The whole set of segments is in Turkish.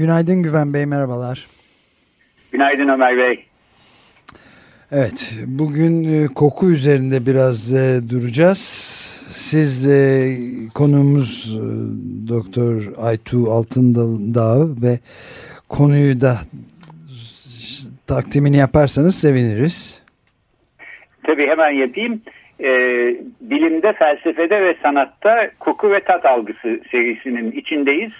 Günaydın Güven Bey, merhabalar. Günaydın Ömer Bey. Evet, bugün e, koku üzerinde biraz e, duracağız. Siz e, konuğumuz e, Doktor Aytu Altındağ ve konuyu da takdimini yaparsanız seviniriz. Tabii hemen yapayım. Ee, bilimde, felsefede ve sanatta koku ve tat algısı serisinin içindeyiz.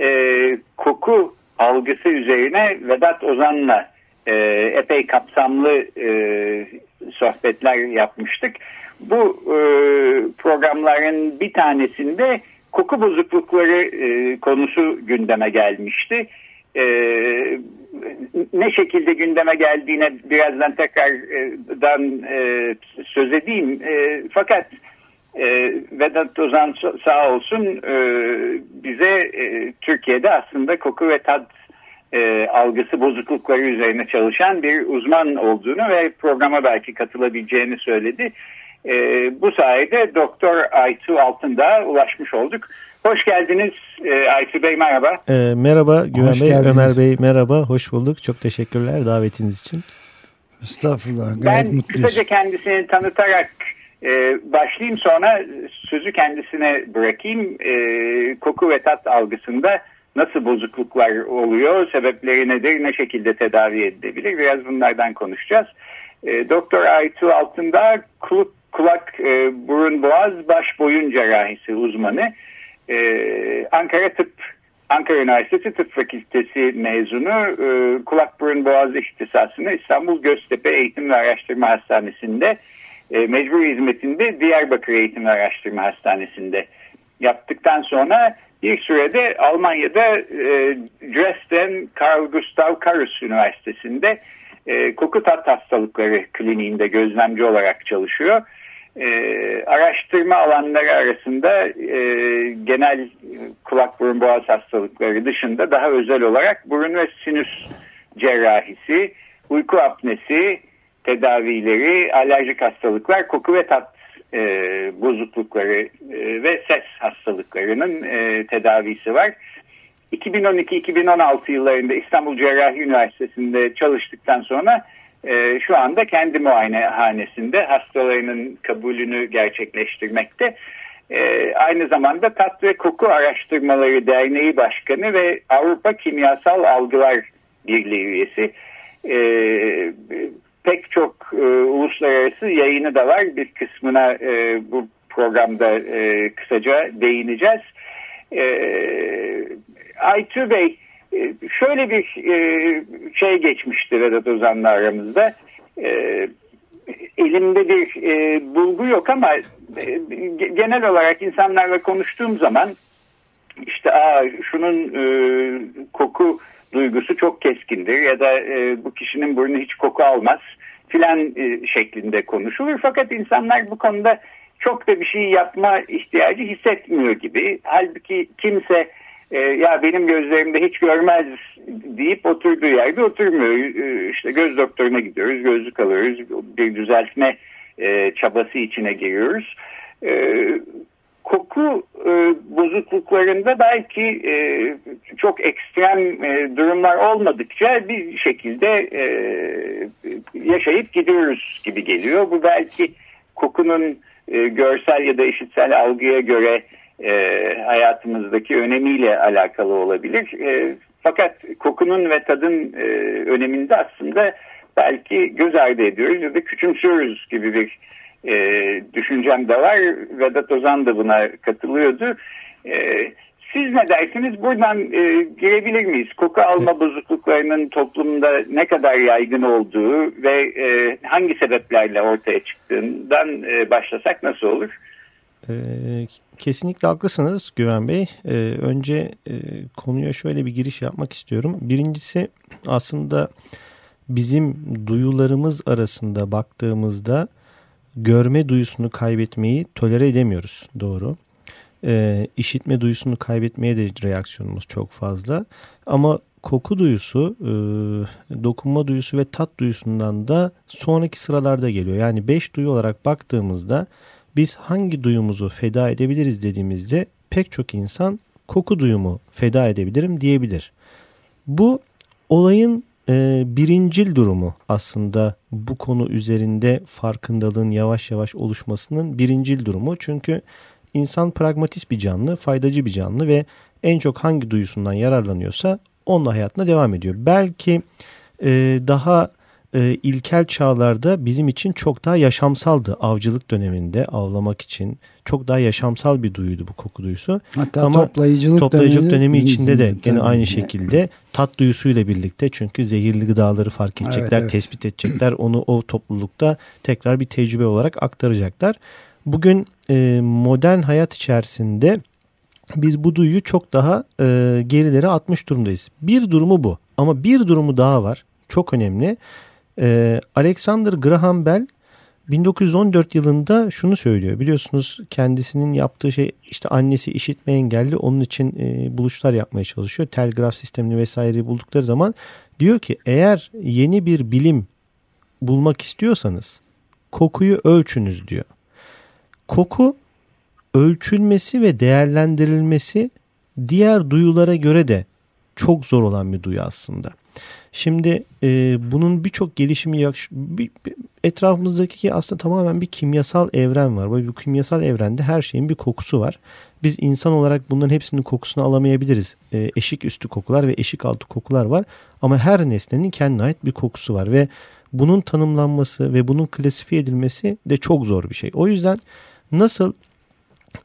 Ee, koku algısı üzerine Vedat Ozan'la e, epey kapsamlı e, sohbetler yapmıştık. Bu e, programların bir tanesinde koku bozuklukları e, konusu gündeme gelmişti. E, ne şekilde gündeme geldiğine birazdan tekrardan e, söz edeyim. E, fakat e, Vedat Ozan sağ olsun e, bize e, Türkiye'de aslında koku ve tat e, algısı bozuklukları üzerine çalışan bir uzman olduğunu ve programa belki katılabileceğini söyledi. E, bu sayede Doktor Aytu Altındağ'a ulaşmış olduk. Hoş geldiniz e, Aytu Bey merhaba. E, merhaba Güven hoş Bey, geldiniz. Ömer Bey merhaba, hoş bulduk. Çok teşekkürler davetiniz için. Estağfurullah, gayet ben mutluyuz. kısaca kendisini tanıtarak e, başlayayım sonra sözü kendisine bırakayım. E, koku ve tat algısında nasıl bozukluklar oluyor, sebepleri nedir, ne şekilde tedavi edilebilir biraz bunlardan konuşacağız. E, Doktor Aytu Altında kulak, kulak e, burun boğaz baş boyun cerrahisi uzmanı. Ee, Ankara Tıp Ankara Üniversitesi Tıp Fakültesi mezunu e, kulak burun boğaz ihtisasını İstanbul Göztepe Eğitim ve Araştırma Hastanesi'nde e, mecbur hizmetinde Diyarbakır Eğitim ve Araştırma Hastanesi'nde yaptıktan sonra bir sürede Almanya'da e, Dresden Karl Gustav Karus Üniversitesi'nde e, koku tat hastalıkları kliniğinde gözlemci olarak çalışıyor. E, araştırma alanları arasında e, genel kulak burun boğaz hastalıkları dışında daha özel olarak burun ve sinüs cerrahisi, uyku apnesi tedavileri, alerjik hastalıklar, koku ve tat e, bozuklukları e, ve ses hastalıklarının e, tedavisi var. 2012-2016 yıllarında İstanbul Cerrahi Üniversitesi'nde çalıştıktan sonra e, şu anda kendi muayenehanesinde hastalarının kabulünü gerçekleştirmekte. E, aynı zamanda Tat ve Koku Araştırmaları Derneği Başkanı ve Avrupa Kimyasal Algılar Birliği üyesi. E, pek çok e, uluslararası yayını da var. Bir kısmına e, bu programda e, kısaca değineceğiz. E, Aytu Bey, ee, şöyle bir e, şey geçmişti Vedat Ozan'la aramızda. E, elimde bir e, bulgu yok ama genel olarak insanlarla konuştuğum zaman işte Aa, şunun koku duygusu çok keskindir ya da bu kişinin burnu hiç koku almaz filan şeklinde konuşulur. Fakat insanlar bu konuda çok da bir şey yapma ihtiyacı hissetmiyor gibi. Halbuki kimse e, ya benim gözlerimde hiç görmez deyip oturduğu yerde oturmuyor. E, işte göz doktoruna gidiyoruz, gözlük alıyoruz, bir düzeltme e, çabası içine giriyoruz. E, koku e, bozukluklarında belki e, çok ekstrem e, durumlar olmadıkça bir şekilde e, yaşayıp gidiyoruz gibi geliyor. Bu belki kokunun e, görsel ya da işitsel algıya göre e, hayatımızdaki önemiyle alakalı olabilir. E, fakat kokunun ve tadın e, öneminde aslında belki göz ardı ediyoruz ya da küçümsüyoruz gibi bir e, düşüncem de var. Vedat Ozan da buna katılıyordu. E, siz ne dersiniz? Buradan e, girebilir miyiz? Koku alma bozukluklarının toplumda ne kadar yaygın olduğu ve e, hangi sebeplerle ortaya çıktığından e, başlasak nasıl olur? Ee, kesinlikle haklısınız Güven Bey. Önce e, konuya şöyle bir giriş yapmak istiyorum. Birincisi aslında bizim duyularımız arasında baktığımızda görme duyusunu kaybetmeyi tolere edemiyoruz. Doğru. Ee, işitme duyusunu kaybetmeye de reaksiyonumuz çok fazla. Ama koku duyusu, e, dokunma duyusu ve tat duyusundan da sonraki sıralarda geliyor. Yani beş duyu olarak baktığımızda biz hangi duyumuzu feda edebiliriz dediğimizde pek çok insan koku duyumu feda edebilirim diyebilir. Bu olayın e, birincil durumu aslında bu konu üzerinde farkındalığın yavaş yavaş oluşmasının birincil durumu. Çünkü insan pragmatist bir canlı, faydacı bir canlı ve en çok hangi duyusundan yararlanıyorsa onunla hayatına devam ediyor. Belki e, daha e, ilkel çağlarda bizim için çok daha yaşamsaldı. Avcılık döneminde avlamak için çok daha yaşamsal bir duyuydu bu koku duyusu. Hatta Ama toplayıcılık, toplayıcılık dönemi, dönemi içinde de gene aynı şekilde tat duyusuyla birlikte çünkü zehirli gıdaları fark edecekler, evet, evet. tespit edecekler. Onu o toplulukta tekrar bir tecrübe olarak aktaracaklar. Bugün e, modern hayat içerisinde biz bu duyuyu çok daha e, gerilere atmış durumdayız. Bir durumu bu ama bir durumu daha var. Çok önemli. E, Alexander Graham Bell 1914 yılında şunu söylüyor. Biliyorsunuz kendisinin yaptığı şey işte annesi işitme engelli onun için e, buluşlar yapmaya çalışıyor. Telgraf sistemini vesaire buldukları zaman diyor ki eğer yeni bir bilim bulmak istiyorsanız kokuyu ölçünüz diyor. Koku ölçülmesi ve değerlendirilmesi diğer duyulara göre de çok zor olan bir duyu aslında. Şimdi e, bunun birçok gelişimi bir, bir, etrafımızdaki aslında tamamen bir kimyasal evren var. Bu kimyasal evrende her şeyin bir kokusu var. Biz insan olarak bunların hepsinin kokusunu alamayabiliriz. E, eşik üstü kokular ve eşik altı kokular var. Ama her nesnenin kendine ait bir kokusu var ve bunun tanımlanması ve bunun klasifiye edilmesi de çok zor bir şey. O yüzden nasıl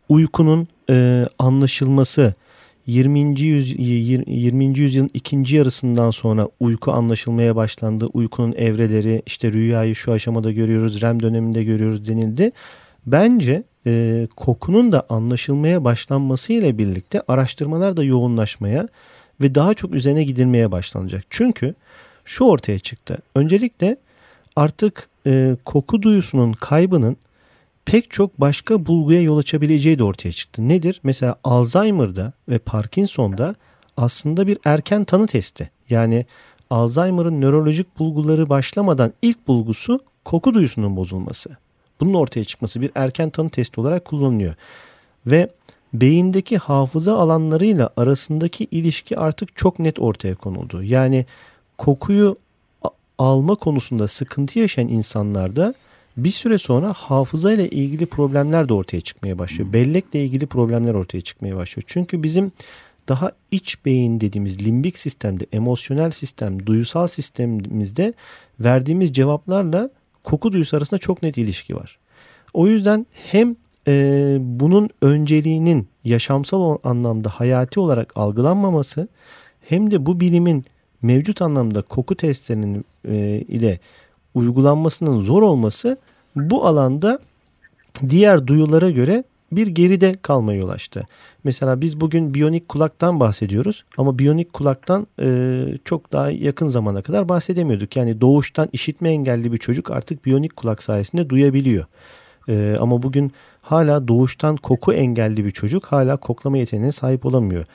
uykunun e, anlaşılması 20. Yüz, 20. yüzyılın ikinci yarısından sonra uyku anlaşılmaya başlandı. Uykunun evreleri işte rüyayı şu aşamada görüyoruz, REM döneminde görüyoruz denildi. Bence e, kokunun da anlaşılmaya başlanması ile birlikte araştırmalar da yoğunlaşmaya ve daha çok üzerine gidilmeye başlanacak. Çünkü şu ortaya çıktı. Öncelikle artık e, koku duyusunun kaybının pek çok başka bulguya yol açabileceği de ortaya çıktı. Nedir? Mesela Alzheimer'da ve Parkinson'da aslında bir erken tanı testi. Yani Alzheimer'ın nörolojik bulguları başlamadan ilk bulgusu koku duyusunun bozulması. Bunun ortaya çıkması bir erken tanı testi olarak kullanılıyor. Ve beyindeki hafıza alanlarıyla arasındaki ilişki artık çok net ortaya konuldu. Yani kokuyu alma konusunda sıkıntı yaşayan insanlarda bir süre sonra hafıza ile ilgili problemler de ortaya çıkmaya başlıyor. Hmm. Bellekle ilgili problemler ortaya çıkmaya başlıyor. Çünkü bizim daha iç beyin dediğimiz limbik sistemde, emosyonel sistem, duysal sistemimizde verdiğimiz cevaplarla koku duyusu arasında çok net ilişki var. O yüzden hem e, bunun önceliğinin yaşamsal anlamda hayati olarak algılanmaması hem de bu bilimin mevcut anlamda koku testlerinin e, ile uygulanmasının zor olması bu alanda diğer duyulara göre bir geride kalmaya yol açtı. Mesela biz bugün biyonik kulaktan bahsediyoruz ama biyonik kulaktan e, çok daha yakın zamana kadar bahsedemiyorduk. Yani doğuştan işitme engelli bir çocuk artık biyonik kulak sayesinde duyabiliyor. E, ama bugün hala doğuştan koku engelli bir çocuk hala koklama yeteneğine sahip olamıyor.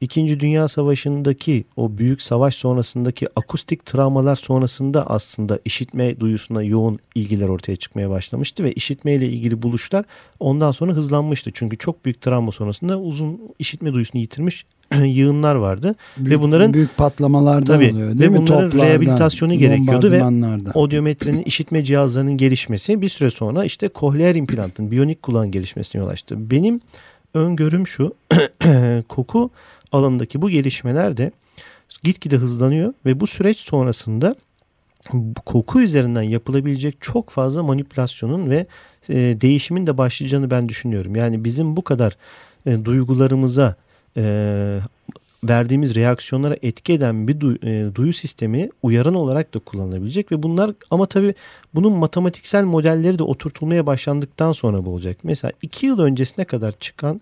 İkinci Dünya Savaşı'ndaki o büyük savaş sonrasındaki akustik travmalar sonrasında aslında işitme duyusuna yoğun ilgiler ortaya çıkmaya başlamıştı ve işitme ile ilgili buluşlar ondan sonra hızlanmıştı. Çünkü çok büyük travma sonrasında uzun işitme duyusunu yitirmiş yığınlar vardı büyük, ve bunların büyük patlamalardan tabii, oluyor değil ve mi? bunların Toplardan, rehabilitasyonu gerekiyordu ve odyometrenin işitme cihazlarının gelişmesi bir süre sonra işte kohleer implantın biyonik kulağın gelişmesine yol açtı. Benim öngörüm şu koku alanındaki bu gelişmeler de gitgide hızlanıyor ve bu süreç sonrasında koku üzerinden yapılabilecek çok fazla manipülasyonun ve e, değişimin de başlayacağını ben düşünüyorum. Yani bizim bu kadar e, duygularımıza e, verdiğimiz reaksiyonlara etki eden bir duyu, e, duyu sistemi uyaran olarak da kullanılabilecek ve bunlar ama tabii bunun matematiksel modelleri de oturtulmaya başlandıktan sonra bu olacak. Mesela iki yıl öncesine kadar çıkan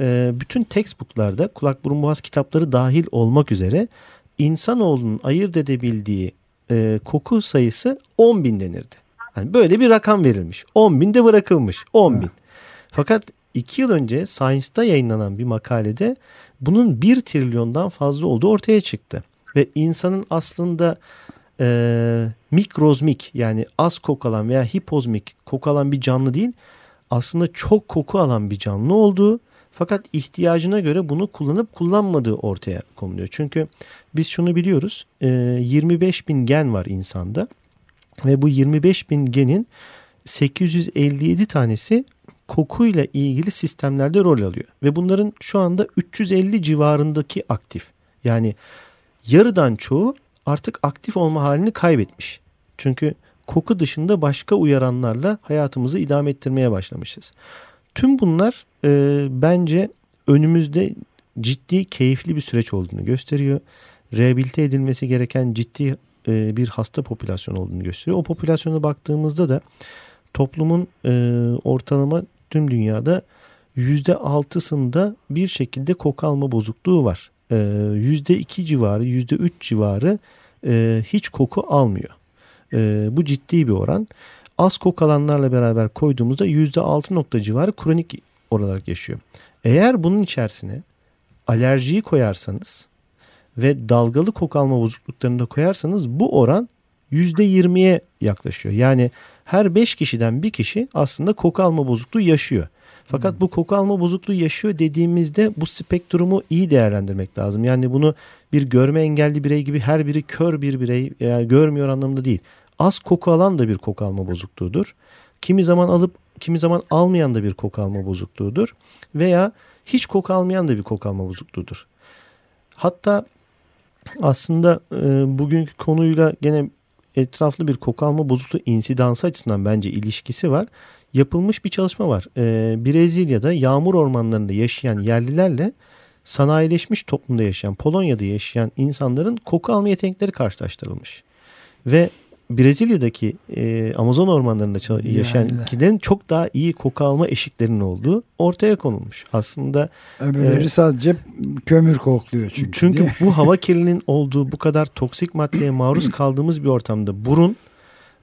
e, bütün textbooklarda kulak burun boğaz kitapları dahil olmak üzere insanoğlunun ayırt edebildiği e, koku sayısı 10 bin denirdi. Yani böyle bir rakam verilmiş. 10 bin de bırakılmış. 10 bin. Fakat 2 yıl önce Science'da yayınlanan bir makalede bunun 1 trilyondan fazla olduğu ortaya çıktı. Ve insanın aslında e, mikrozmik yani az koku alan veya hipozmik koku alan bir canlı değil aslında çok koku alan bir canlı olduğu fakat ihtiyacına göre bunu kullanıp kullanmadığı ortaya konuluyor. Çünkü biz şunu biliyoruz 25 e, bin gen var insanda ve bu 25 bin genin 857 tanesi kokuyla ilgili sistemlerde rol alıyor. Ve bunların şu anda 350 civarındaki aktif. Yani yarıdan çoğu artık aktif olma halini kaybetmiş. Çünkü koku dışında başka uyaranlarla hayatımızı idame ettirmeye başlamışız. Tüm bunlar e, bence önümüzde ciddi keyifli bir süreç olduğunu gösteriyor. Rehabilite edilmesi gereken ciddi e, bir hasta popülasyon olduğunu gösteriyor. O popülasyona baktığımızda da toplumun e, ortalama tüm dünyada %6'sında bir şekilde koku alma bozukluğu var. E, %2 civarı, %3 civarı e, hiç koku almıyor. E, bu ciddi bir oran. Az koku alanlarla beraber koyduğumuzda %6 nokta civarı kronik olarak yaşıyor. Eğer bunun içerisine alerjiyi koyarsanız ve dalgalı koku alma bozukluklarını da koyarsanız bu oran %20'ye yaklaşıyor. Yani her 5 kişiden bir kişi aslında koku alma bozukluğu yaşıyor. Fakat hmm. bu koku alma bozukluğu yaşıyor dediğimizde bu spektrumu iyi değerlendirmek lazım. Yani bunu bir görme engelli birey gibi her biri kör bir birey yani görmüyor anlamında değil. Az koku alan da bir koku alma bozukluğudur. Kimi zaman alıp kimi zaman almayan da bir koku alma bozukluğudur. Veya hiç koku almayan da bir koku alma bozukluğudur. Hatta aslında e, bugünkü konuyla gene etraflı bir koku alma bozukluğu insidansı açısından bence ilişkisi var. Yapılmış bir çalışma var. E, Brezilya'da yağmur ormanlarında yaşayan yerlilerle sanayileşmiş toplumda yaşayan, Polonya'da yaşayan insanların koku alma yetenekleri karşılaştırılmış. Ve Brezilya'daki e, Amazon ormanlarında yaşayan yani. kişilerin çok daha iyi koku alma eşiklerinin olduğu ortaya konulmuş. Aslında öbürleri e, sadece kömür kokluyor çünkü. Çünkü bu hava kirliliğinin olduğu bu kadar toksik maddeye maruz kaldığımız bir ortamda burun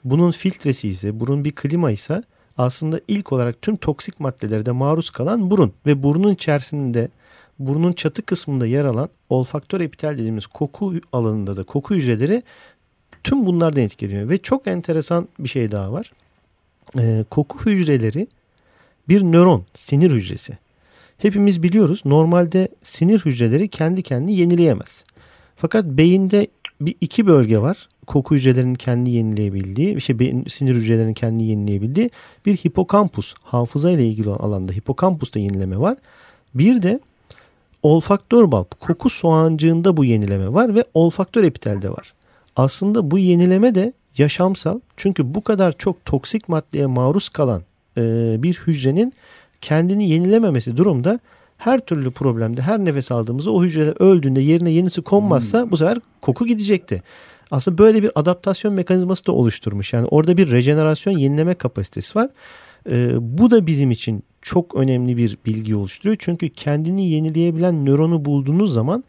bunun filtresi ise burun bir klima ise aslında ilk olarak tüm toksik maddelere de maruz kalan burun ve burnun içerisinde burnun çatı kısmında yer alan olfaktör epitel dediğimiz koku alanında da koku hücreleri Tüm bunlardan etkileniyor ve çok enteresan bir şey daha var. Ee, koku hücreleri bir nöron, sinir hücresi. Hepimiz biliyoruz normalde sinir hücreleri kendi kendini yenileyemez. Fakat beyinde bir iki bölge var. Koku hücrelerinin kendi yenileyebildiği, şey sinir hücrelerinin kendi yenileyebildiği bir hipokampus, hafıza ile ilgili alanda hipokampusta yenileme var. Bir de olfaktör bulb, koku soğancığında bu yenileme var ve olfaktör epitelde var. Aslında bu yenileme de yaşamsal. Çünkü bu kadar çok toksik maddeye maruz kalan e, bir hücrenin kendini yenilememesi durumda her türlü problemde her nefes aldığımızda o hücreler öldüğünde yerine yenisi konmazsa hmm. bu sefer koku gidecekti. Aslında böyle bir adaptasyon mekanizması da oluşturmuş. Yani orada bir rejenerasyon yenileme kapasitesi var. Ee, bu da bizim için çok önemli bir bilgi oluşturuyor. Çünkü kendini yenileyebilen nöronu bulduğunuz zaman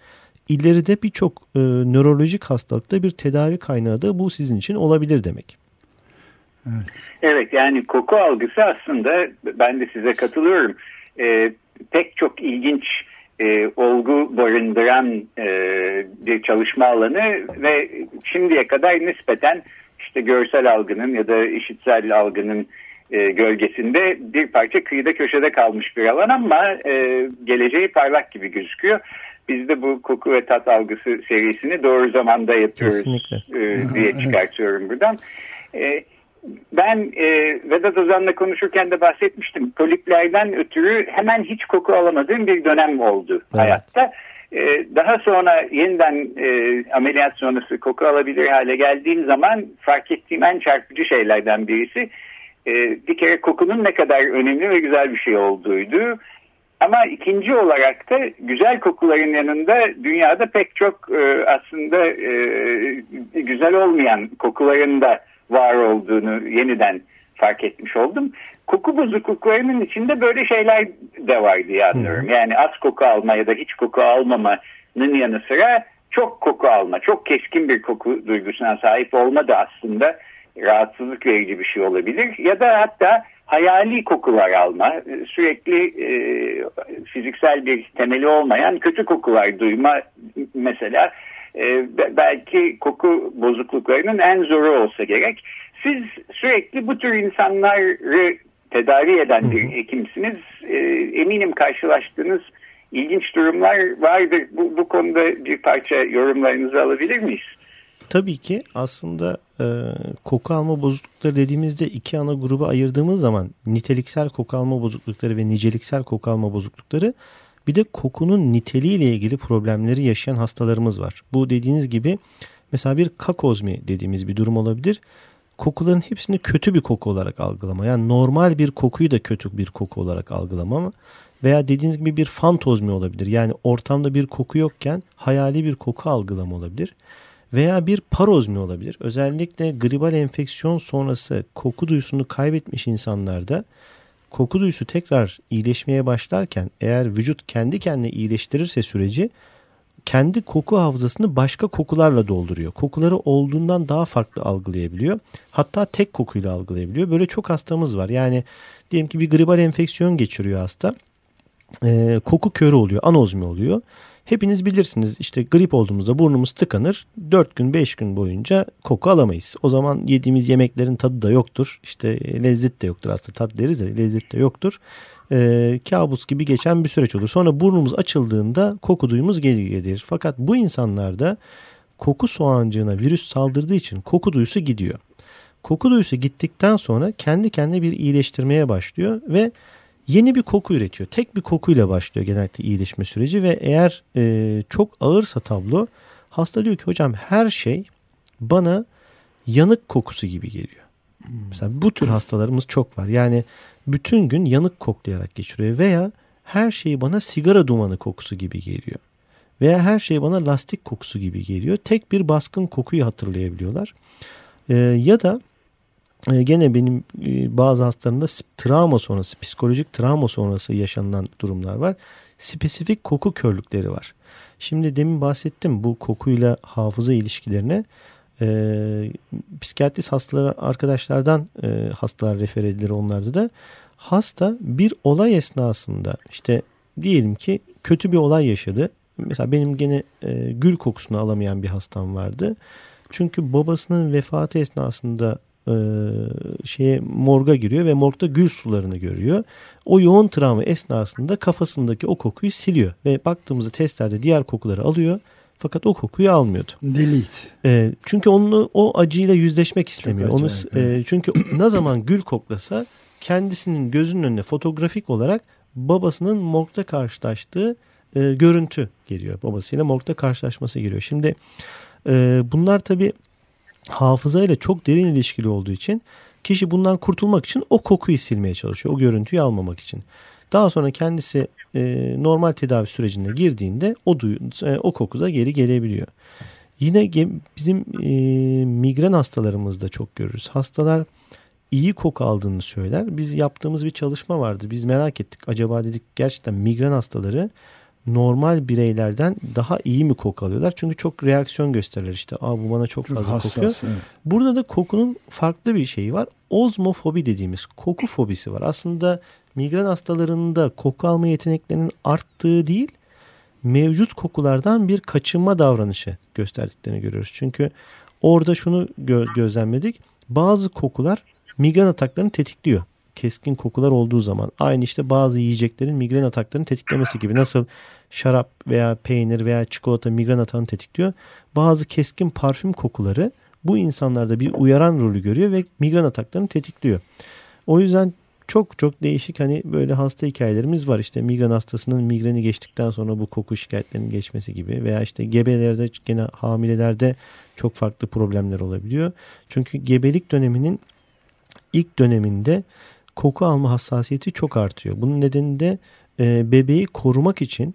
ileride birçok e, nörolojik hastalıkta bir tedavi kaynağı da bu sizin için olabilir demek. Evet. evet yani koku algısı aslında ben de size katılıyorum. E, pek çok ilginç e, olgu barındıran e, bir çalışma alanı ve şimdiye kadar nispeten işte görsel algının ya da işitsel algının e, gölgesinde bir parça kıyıda köşede kalmış bir alan ama e, geleceği parlak gibi gözüküyor. Biz de bu koku ve tat algısı serisini doğru zamanda yapıyoruz e, diye çıkartıyorum buradan. E, ben e, Vedat Ozan'la konuşurken de bahsetmiştim. Poliplerden ötürü hemen hiç koku alamadığım bir dönem oldu evet. hayatta. E, daha sonra yeniden e, ameliyat sonrası koku alabilir hale geldiğim zaman fark ettiğim en çarpıcı şeylerden birisi e, bir kere kokunun ne kadar önemli ve güzel bir şey olduğuydu. Ama ikinci olarak da güzel kokuların yanında dünyada pek çok e, aslında e, güzel olmayan kokuların da var olduğunu yeniden fark etmiş oldum. Koku bozukluklarının içinde böyle şeyler de var diye anlıyorum. Yani az koku alma ya da hiç koku almamanın yanı sıra çok koku alma, çok keskin bir koku duygusuna sahip olma da aslında rahatsızlık verici bir şey olabilir. Ya da hatta hayali kokular alma, sürekli e, fiziksel bir temeli olmayan kötü kokular duyma mesela e, belki koku bozukluklarının en zoru olsa gerek. Siz sürekli bu tür insanları tedavi eden bir hekimsiniz. E, eminim karşılaştığınız ilginç durumlar vardır. Bu, bu konuda bir parça yorumlarınızı alabilir miyiz? Tabii ki aslında e, koku alma bozuklukları dediğimizde iki ana gruba ayırdığımız zaman niteliksel koku alma bozuklukları ve niceliksel koku alma bozuklukları bir de kokunun niteliğiyle ilgili problemleri yaşayan hastalarımız var. Bu dediğiniz gibi mesela bir kakozmi dediğimiz bir durum olabilir. Kokuların hepsini kötü bir koku olarak algılama. Yani normal bir kokuyu da kötü bir koku olarak algılama veya dediğiniz gibi bir fantozmi olabilir. Yani ortamda bir koku yokken hayali bir koku algılama olabilir veya bir parozmi olabilir. Özellikle gribal enfeksiyon sonrası koku duyusunu kaybetmiş insanlarda koku duyusu tekrar iyileşmeye başlarken eğer vücut kendi kendine iyileştirirse süreci kendi koku hafızasını başka kokularla dolduruyor. Kokuları olduğundan daha farklı algılayabiliyor. Hatta tek kokuyla algılayabiliyor. Böyle çok hastamız var. Yani diyelim ki bir gribal enfeksiyon geçiriyor hasta. Ee, koku körü oluyor, anozmi oluyor. Hepiniz bilirsiniz işte grip olduğumuzda burnumuz tıkanır. 4 gün 5 gün boyunca koku alamayız. O zaman yediğimiz yemeklerin tadı da yoktur. İşte lezzet de yoktur aslında tat deriz de lezzet de yoktur. Ee, kabus gibi geçen bir süreç olur. Sonra burnumuz açıldığında koku duyumuz geri gelir. Fakat bu insanlarda koku soğancığına virüs saldırdığı için koku duyusu gidiyor. Koku duyusu gittikten sonra kendi kendine bir iyileştirmeye başlıyor ve yeni bir koku üretiyor. Tek bir kokuyla başlıyor genellikle iyileşme süreci ve eğer e, çok ağırsa tablo hasta diyor ki hocam her şey bana yanık kokusu gibi geliyor. Mesela bu tür hastalarımız çok var. Yani bütün gün yanık koklayarak geçiriyor veya her şey bana sigara dumanı kokusu gibi geliyor. Veya her şey bana lastik kokusu gibi geliyor. Tek bir baskın kokuyu hatırlayabiliyorlar. Ee, ya da e, gene benim e, bazı hastalarımda travma sonrası, psikolojik travma sonrası yaşanılan durumlar var. Spesifik koku körlükleri var. Şimdi demin bahsettim bu kokuyla hafıza ilişkilerine. E, psikiyatrist hastalar arkadaşlardan e, hastalar refer edilir onlarda da. Hasta bir olay esnasında işte diyelim ki kötü bir olay yaşadı. Mesela benim gene e, gül kokusunu alamayan bir hastam vardı. Çünkü babasının vefatı esnasında e, şeye morga giriyor ve morgda gül sularını görüyor. O yoğun travma esnasında kafasındaki o kokuyu siliyor ve baktığımızda testlerde diğer kokuları alıyor. Fakat o kokuyu almıyordu. Delete. E, çünkü onu o acıyla yüzleşmek istemiyor. Onu e, çünkü ne zaman gül koklasa kendisinin gözünün önüne fotoğrafik olarak babasının morgda karşılaştığı e, görüntü geliyor. Babasıyla morgda karşılaşması geliyor. Şimdi e, bunlar tabii hafızayla çok derin ilişkili olduğu için kişi bundan kurtulmak için o kokuyu silmeye çalışıyor. O görüntüyü almamak için. Daha sonra kendisi e, normal tedavi sürecine girdiğinde o duyu, e, o koku da geri gelebiliyor. Yine bizim e, migren hastalarımızda çok görürüz. Hastalar iyi koku aldığını söyler. Biz yaptığımız bir çalışma vardı. Biz merak ettik. Acaba dedik gerçekten migren hastaları normal bireylerden daha iyi mi koku alıyorlar? Çünkü çok reaksiyon gösterirler işte. Aa bu bana çok, çok fazla hassas, kokuyor. Evet. Burada da kokunun farklı bir şeyi var. Ozmofobi dediğimiz koku fobisi var. Aslında migren hastalarında koku alma yeteneklerinin arttığı değil, mevcut kokulardan bir kaçınma davranışı gösterdiklerini görüyoruz. Çünkü orada şunu gö- gözlemledik. Bazı kokular migren ataklarını tetikliyor keskin kokular olduğu zaman aynı işte bazı yiyeceklerin migren ataklarını tetiklemesi gibi nasıl şarap veya peynir veya çikolata migren atağını tetikliyor. Bazı keskin parfüm kokuları bu insanlarda bir uyaran rolü görüyor ve migren ataklarını tetikliyor. O yüzden çok çok değişik hani böyle hasta hikayelerimiz var. İşte migren hastasının migreni geçtikten sonra bu koku şikayetlerinin geçmesi gibi veya işte gebelerde gene hamilelerde çok farklı problemler olabiliyor. Çünkü gebelik döneminin ilk döneminde koku alma hassasiyeti çok artıyor. Bunun nedeni de e, bebeği korumak için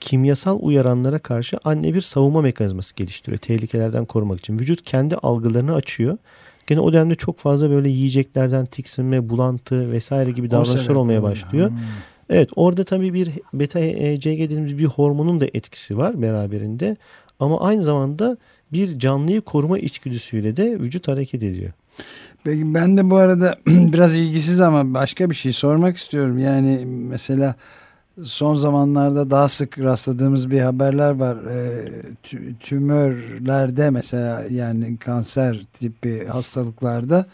kimyasal uyaranlara karşı anne bir savunma mekanizması geliştiriyor. Tehlikelerden korumak için. Vücut kendi algılarını açıyor. Gene o dönemde çok fazla böyle yiyeceklerden tiksinme, bulantı vesaire gibi davranışlar olmaya başlıyor. Hmm. Evet orada tabii bir beta ECG dediğimiz bir hormonun da etkisi var beraberinde. Ama aynı zamanda bir canlıyı koruma içgüdüsüyle de vücut hareket ediyor. Peki ben de bu arada biraz ilgisiz ama başka bir şey sormak istiyorum. Yani mesela son zamanlarda daha sık rastladığımız bir haberler var. E, tümörlerde mesela yani kanser tipi hastalıklarda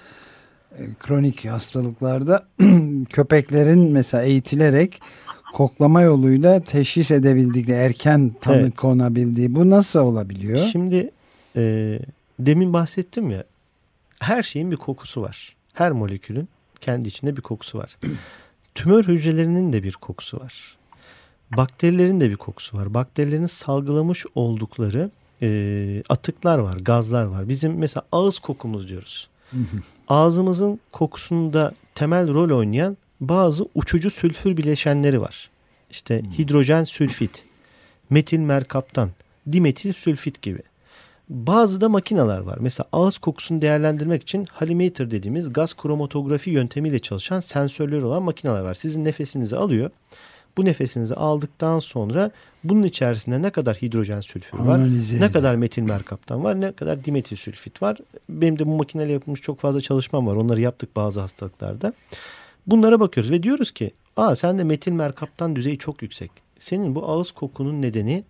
e, kronik hastalıklarda köpeklerin mesela eğitilerek koklama yoluyla teşhis edebildikleri erken tanı evet. konabildiği bu nasıl olabiliyor? Şimdi e, demin bahsettim ya her şeyin bir kokusu var. Her molekülün kendi içinde bir kokusu var. Tümör hücrelerinin de bir kokusu var. Bakterilerin de bir kokusu var. Bakterilerin salgılamış oldukları e, atıklar var, gazlar var. Bizim mesela ağız kokumuz diyoruz. Ağzımızın kokusunda temel rol oynayan bazı uçucu sülfür bileşenleri var. İşte hidrojen sülfit, metil merkaptan, dimetil sülfit gibi. Bazı da makineler var. Mesela ağız kokusunu değerlendirmek için halimeter dediğimiz gaz kromatografi yöntemiyle çalışan sensörleri olan makineler var. Sizin nefesinizi alıyor. Bu nefesinizi aldıktan sonra bunun içerisinde ne kadar hidrojen sülfür var, Analize ne kadar metil merkaptan var, ne kadar dimetil sülfit var. Benim de bu makineyle yapılmış çok fazla çalışmam var. Onları yaptık bazı hastalıklarda. Bunlara bakıyoruz ve diyoruz ki, aa sende metil merkaptan düzeyi çok yüksek. Senin bu ağız kokunun nedeni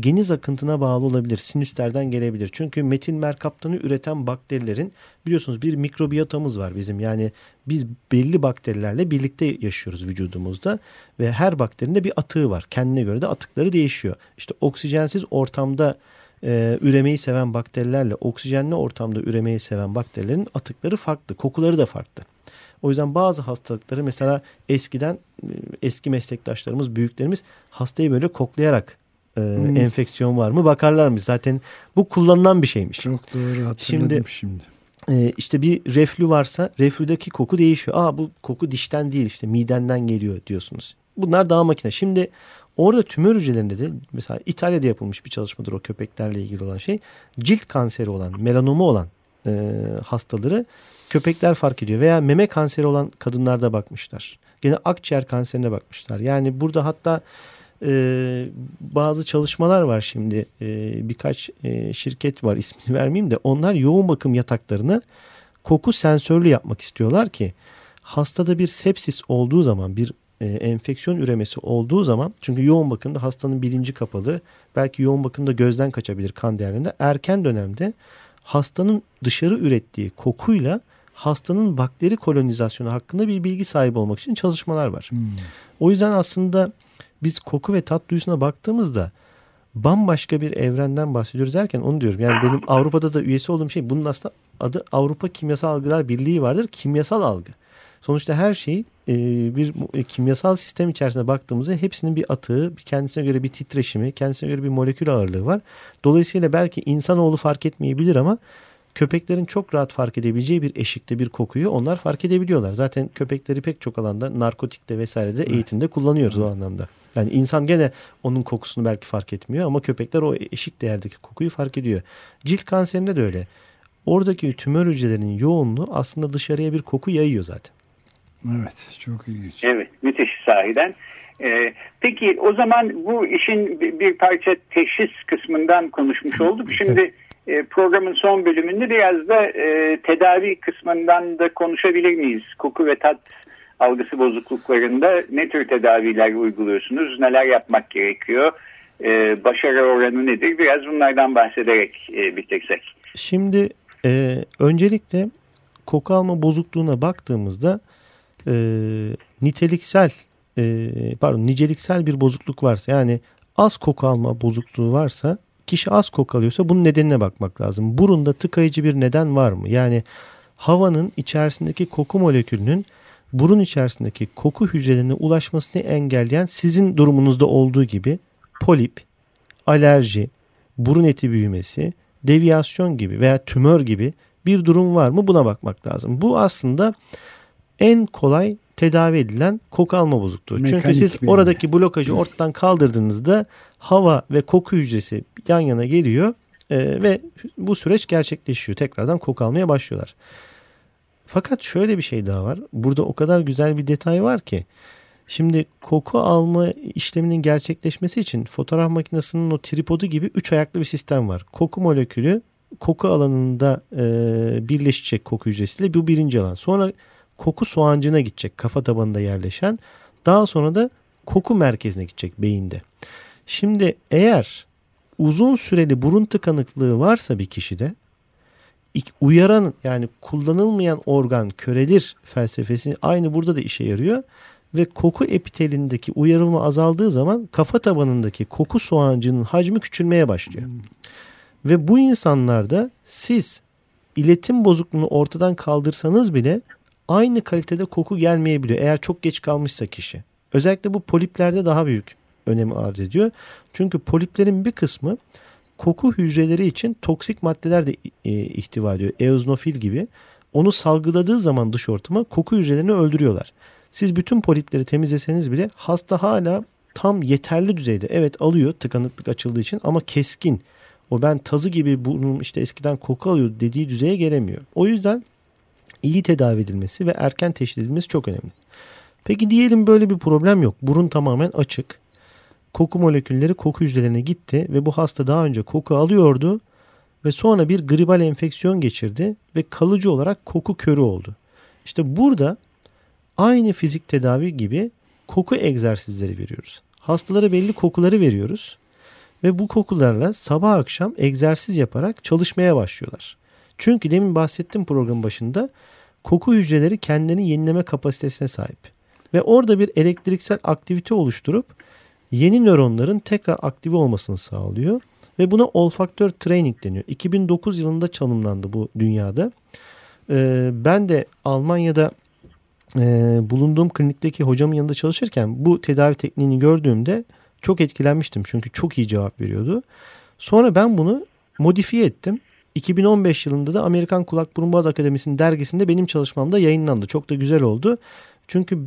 geniz akıntına bağlı olabilir. Sinüslerden gelebilir. Çünkü metil merkaptanı üreten bakterilerin biliyorsunuz bir mikrobiyotamız var bizim. Yani biz belli bakterilerle birlikte yaşıyoruz vücudumuzda ve her bakterinin bir atığı var. Kendine göre de atıkları değişiyor. İşte oksijensiz ortamda e, üremeyi seven bakterilerle oksijenli ortamda üremeyi seven bakterilerin atıkları farklı. Kokuları da farklı. O yüzden bazı hastalıkları mesela eskiden e, eski meslektaşlarımız, büyüklerimiz hastayı böyle koklayarak e, hmm. enfeksiyon var mı bakarlar mı? Zaten bu kullanılan bir şeymiş. Çok doğru hatırladım şimdi. şimdi. E, işte bir reflü varsa reflüdeki koku değişiyor. Aa bu koku dişten değil işte midenden geliyor diyorsunuz. Bunlar daha makine. Şimdi orada tümör hücrelerinde de mesela İtalya'da yapılmış bir çalışmadır o köpeklerle ilgili olan şey. Cilt kanseri olan, melanomu olan e, hastaları köpekler fark ediyor. Veya meme kanseri olan kadınlarda bakmışlar. Gene akciğer kanserine bakmışlar. Yani burada hatta e, bazı çalışmalar var şimdi. E, birkaç e, şirket var ismini vermeyeyim de onlar yoğun bakım yataklarını koku sensörlü yapmak istiyorlar ki hastada bir sepsis olduğu zaman bir e, enfeksiyon üremesi olduğu zaman çünkü yoğun bakımda hastanın bilinci kapalı belki yoğun bakımda gözden kaçabilir kan değerlerinde erken dönemde hastanın dışarı ürettiği kokuyla hastanın bakteri kolonizasyonu hakkında bir bilgi sahibi olmak için çalışmalar var. Hmm. O yüzden aslında biz koku ve tat duyusuna baktığımızda bambaşka bir evrenden bahsediyoruz derken onu diyorum. Yani benim Avrupa'da da üyesi olduğum şey bunun aslında adı Avrupa Kimyasal Algılar Birliği vardır. Kimyasal algı. Sonuçta her şey e, bir e, kimyasal sistem içerisinde baktığımızda hepsinin bir atığı, kendisine göre bir titreşimi, kendisine göre bir molekül ağırlığı var. Dolayısıyla belki insanoğlu fark etmeyebilir ama köpeklerin çok rahat fark edebileceği bir eşikte bir kokuyu onlar fark edebiliyorlar. Zaten köpekleri pek çok alanda narkotikte vesairede eğitimde kullanıyoruz o anlamda. Yani insan gene onun kokusunu belki fark etmiyor ama köpekler o eşik değerdeki kokuyu fark ediyor. Cilt kanserinde de öyle. Oradaki tümör hücrelerinin yoğunluğu aslında dışarıya bir koku yayıyor zaten. Evet çok ilginç. Evet müthiş sahiden. Ee, peki o zaman bu işin bir parça teşhis kısmından konuşmuş olduk. Şimdi e, programın son bölümünde biraz da e, tedavi kısmından da konuşabilir miyiz? Koku ve tat algısı bozukluklarında ne tür tedaviler uyguluyorsunuz? Neler yapmak gerekiyor? Ee, başarı oranı nedir? Biraz bunlardan bahsederek e, bitirsek. Şimdi e, öncelikle koku alma bozukluğuna baktığımızda e, niteliksel e, pardon niceliksel bir bozukluk varsa yani az koku alma bozukluğu varsa kişi az koku alıyorsa bunun nedenine bakmak lazım. Burunda tıkayıcı bir neden var mı? Yani havanın içerisindeki koku molekülünün burun içerisindeki koku hücrelerine ulaşmasını engelleyen sizin durumunuzda olduğu gibi polip, alerji, burun eti büyümesi, deviyasyon gibi veya tümör gibi bir durum var mı buna bakmak lazım. Bu aslında en kolay tedavi edilen koku alma bozukluğu. Mekanik Çünkü siz oradaki blokajı ortadan kaldırdığınızda hava ve koku hücresi yan yana geliyor e, ve bu süreç gerçekleşiyor. Tekrardan koku almaya başlıyorlar. Fakat şöyle bir şey daha var. Burada o kadar güzel bir detay var ki. Şimdi koku alma işleminin gerçekleşmesi için fotoğraf makinesinin o tripodu gibi üç ayaklı bir sistem var. Koku molekülü koku alanında e, birleşecek koku hücresiyle bu birinci alan. Sonra koku soğancına gidecek kafa tabanında yerleşen. Daha sonra da koku merkezine gidecek beyinde. Şimdi eğer uzun süreli burun tıkanıklığı varsa bir kişide uyaran yani kullanılmayan organ körelir felsefesi aynı burada da işe yarıyor ve koku epitelindeki uyarılma azaldığı zaman kafa tabanındaki koku soğancının hacmi küçülmeye başlıyor. Hmm. Ve bu insanlarda siz iletim bozukluğunu ortadan kaldırsanız bile aynı kalitede koku gelmeyebiliyor eğer çok geç kalmışsa kişi. Özellikle bu poliplerde daha büyük önemi arz ediyor. Çünkü poliplerin bir kısmı koku hücreleri için toksik maddeler de e, ihtiva ediyor. Eozinofil gibi. Onu salgıladığı zaman dış ortama koku hücrelerini öldürüyorlar. Siz bütün polipleri temizleseniz bile hasta hala tam yeterli düzeyde evet alıyor tıkanıklık açıldığı için ama keskin. O ben tazı gibi burnum işte eskiden koku alıyor dediği düzeye gelemiyor. O yüzden iyi tedavi edilmesi ve erken teşhis edilmesi çok önemli. Peki diyelim böyle bir problem yok. Burun tamamen açık. Koku molekülleri koku hücrelerine gitti ve bu hasta daha önce koku alıyordu ve sonra bir gribal enfeksiyon geçirdi ve kalıcı olarak koku körü oldu. İşte burada aynı fizik tedavi gibi koku egzersizleri veriyoruz. Hastalara belli kokuları veriyoruz ve bu kokularla sabah akşam egzersiz yaparak çalışmaya başlıyorlar. Çünkü demin bahsettim program başında koku hücreleri kendini yenileme kapasitesine sahip. Ve orada bir elektriksel aktivite oluşturup yeni nöronların tekrar aktive olmasını sağlıyor. Ve buna olfaktör training deniyor. 2009 yılında tanımlandı bu dünyada. Ee, ben de Almanya'da e, bulunduğum klinikteki hocamın yanında çalışırken bu tedavi tekniğini gördüğümde çok etkilenmiştim. Çünkü çok iyi cevap veriyordu. Sonra ben bunu modifiye ettim. 2015 yılında da Amerikan Kulak Burun Boğaz Akademisi'nin dergisinde benim çalışmamda yayınlandı. Çok da güzel oldu. Çünkü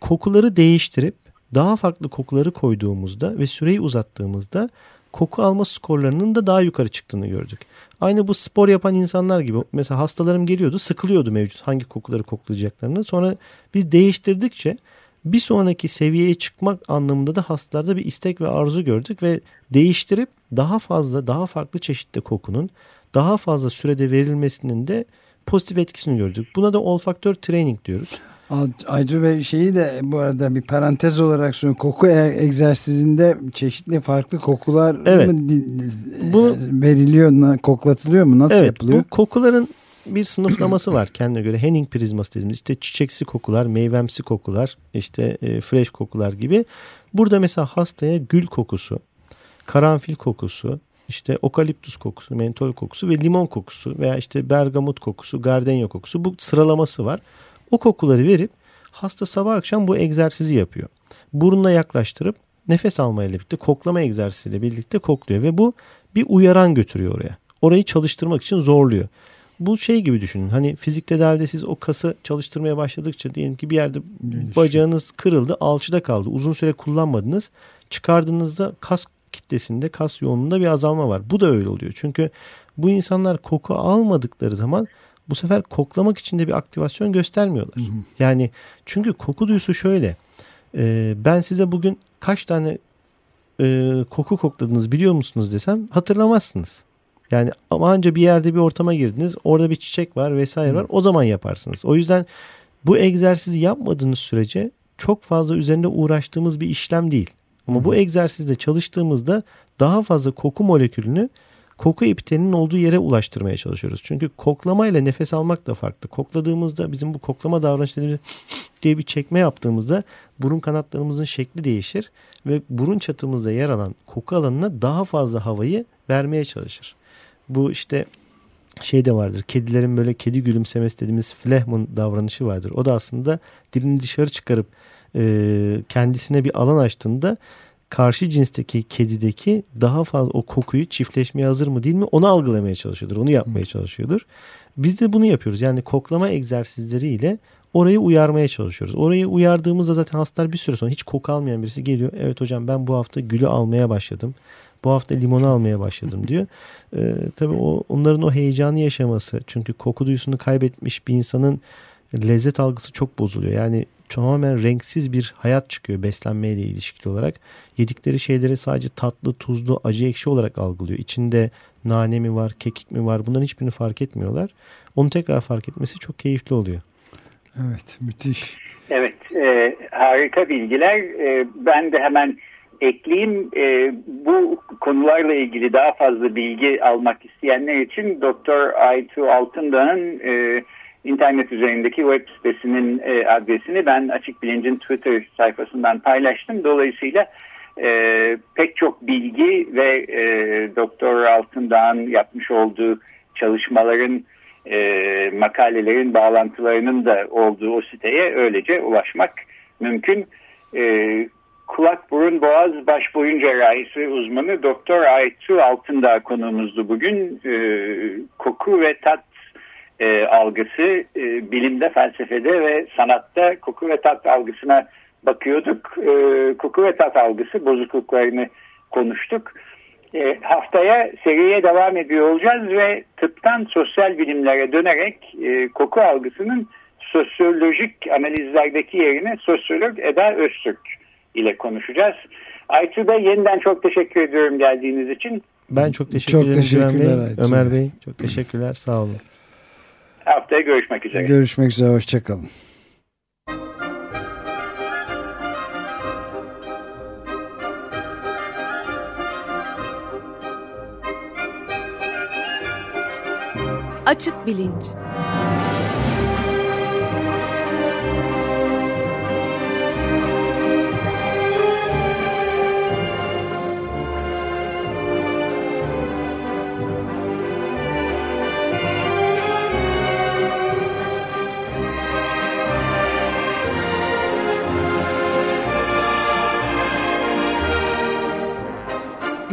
kokuları değiştirip daha farklı kokuları koyduğumuzda ve süreyi uzattığımızda koku alma skorlarının da daha yukarı çıktığını gördük. Aynı bu spor yapan insanlar gibi. Mesela hastalarım geliyordu sıkılıyordu mevcut hangi kokuları koklayacaklarını. Sonra biz değiştirdikçe bir sonraki seviyeye çıkmak anlamında da hastalarda bir istek ve arzu gördük ve değiştirip daha fazla daha farklı çeşitli kokunun daha fazla sürede verilmesinin de pozitif etkisini gördük. Buna da olfaktör training diyoruz. Aytu Bey şeyi de bu arada bir parantez olarak söylüyorum. Koku e- egzersizinde çeşitli farklı kokular evet. mı bu, veriliyor, koklatılıyor mu? Nasıl evet, yapılıyor? Bu kokuların bir sınıflaması var kendine göre. Henning prizması dediğimiz işte çiçeksi kokular, meyvemsi kokular, işte e, fresh kokular gibi. Burada mesela hastaya gül kokusu, karanfil kokusu, işte okaliptus kokusu, mentol kokusu ve limon kokusu veya işte bergamot kokusu, gardenya kokusu bu sıralaması var. O kokuları verip hasta sabah akşam bu egzersizi yapıyor. Burunla yaklaştırıp nefes almayla birlikte koklama egzersiziyle birlikte kokluyor ve bu bir uyaran götürüyor oraya. Orayı çalıştırmak için zorluyor. Bu şey gibi düşünün. Hani fizik tedavide siz o kası çalıştırmaya başladıkça diyelim ki bir yerde bacağınız kırıldı, alçıda kaldı. Uzun süre kullanmadınız. Çıkardığınızda kas kitlesinde, kas yoğunluğunda bir azalma var. Bu da öyle oluyor. Çünkü bu insanlar koku almadıkları zaman bu sefer koklamak için de bir aktivasyon göstermiyorlar. Hı hı. Yani çünkü koku duyusu şöyle. E, ben size bugün kaç tane e, koku kokladınız biliyor musunuz desem hatırlamazsınız. Yani ama anca bir yerde bir ortama girdiniz. Orada bir çiçek var vesaire var. O zaman yaparsınız. O yüzden bu egzersizi yapmadığınız sürece çok fazla üzerinde uğraştığımız bir işlem değil. Ama Hı-hı. bu egzersizde çalıştığımızda daha fazla koku molekülünü koku epitelinin olduğu yere ulaştırmaya çalışıyoruz. Çünkü koklama ile nefes almak da farklı. Kokladığımızda bizim bu koklama davranışları diye bir çekme yaptığımızda burun kanatlarımızın şekli değişir ve burun çatımızda yer alan koku alanına daha fazla havayı vermeye çalışır. Bu işte şey de vardır. Kedilerin böyle kedi gülümsemesi dediğimiz flehmun davranışı vardır. O da aslında dilini dışarı çıkarıp e, kendisine bir alan açtığında karşı cinsteki kedideki daha fazla o kokuyu çiftleşmeye hazır mı değil mi onu algılamaya çalışıyordur. Onu yapmaya çalışıyordur. Biz de bunu yapıyoruz. Yani koklama egzersizleriyle orayı uyarmaya çalışıyoruz. Orayı uyardığımızda zaten hastalar bir süre sonra hiç koku almayan birisi geliyor. Evet hocam ben bu hafta gülü almaya başladım. Bu hafta limonu almaya başladım diyor. Ee, tabii o, onların o heyecanı yaşaması. Çünkü koku duyusunu kaybetmiş bir insanın lezzet algısı çok bozuluyor. Yani tamamen renksiz bir hayat çıkıyor beslenmeyle ilişkili olarak. Yedikleri şeyleri sadece tatlı, tuzlu, acı ekşi olarak algılıyor. İçinde nane mi var, kekik mi var bunların hiçbirini fark etmiyorlar. Onu tekrar fark etmesi çok keyifli oluyor. Evet müthiş. Evet e, harika bilgiler. E, ben de hemen ekleyeyim. E, bu konularla ilgili daha fazla bilgi almak isteyenler için Doktor Aytu Altındağ'ın e, internet üzerindeki web sitesinin e, adresini ben Açık Bilinc'in Twitter sayfasından paylaştım. Dolayısıyla e, pek çok bilgi ve e, Doktor Altındağ'ın yapmış olduğu çalışmaların e, makalelerin bağlantılarının da olduğu o siteye öylece ulaşmak mümkün. E, kulak burun boğaz baş boyun cerrahisi uzmanı Doktor Aytu Altındağ konuğumuzdu bugün. E, koku ve tat e, algısı e, bilimde, felsefede ve sanatta koku ve tat algısına bakıyorduk. E, koku ve tat algısı bozukluklarını konuştuk. E, haftaya seriye devam ediyor olacağız ve tıptan sosyal bilimlere dönerek e, koku algısının sosyolojik analizlerdeki yerini sosyolog Eda Öztürk ile konuşacağız. Aytu Bey yeniden çok teşekkür ediyorum geldiğiniz için. Ben çok teşekkür çok ederim Güven Bey. Ömer Bey çok teşekkürler sağ olun. Haftaya görüşmek üzere. Görüşmek üzere hoşçakalın. Açık Bilinç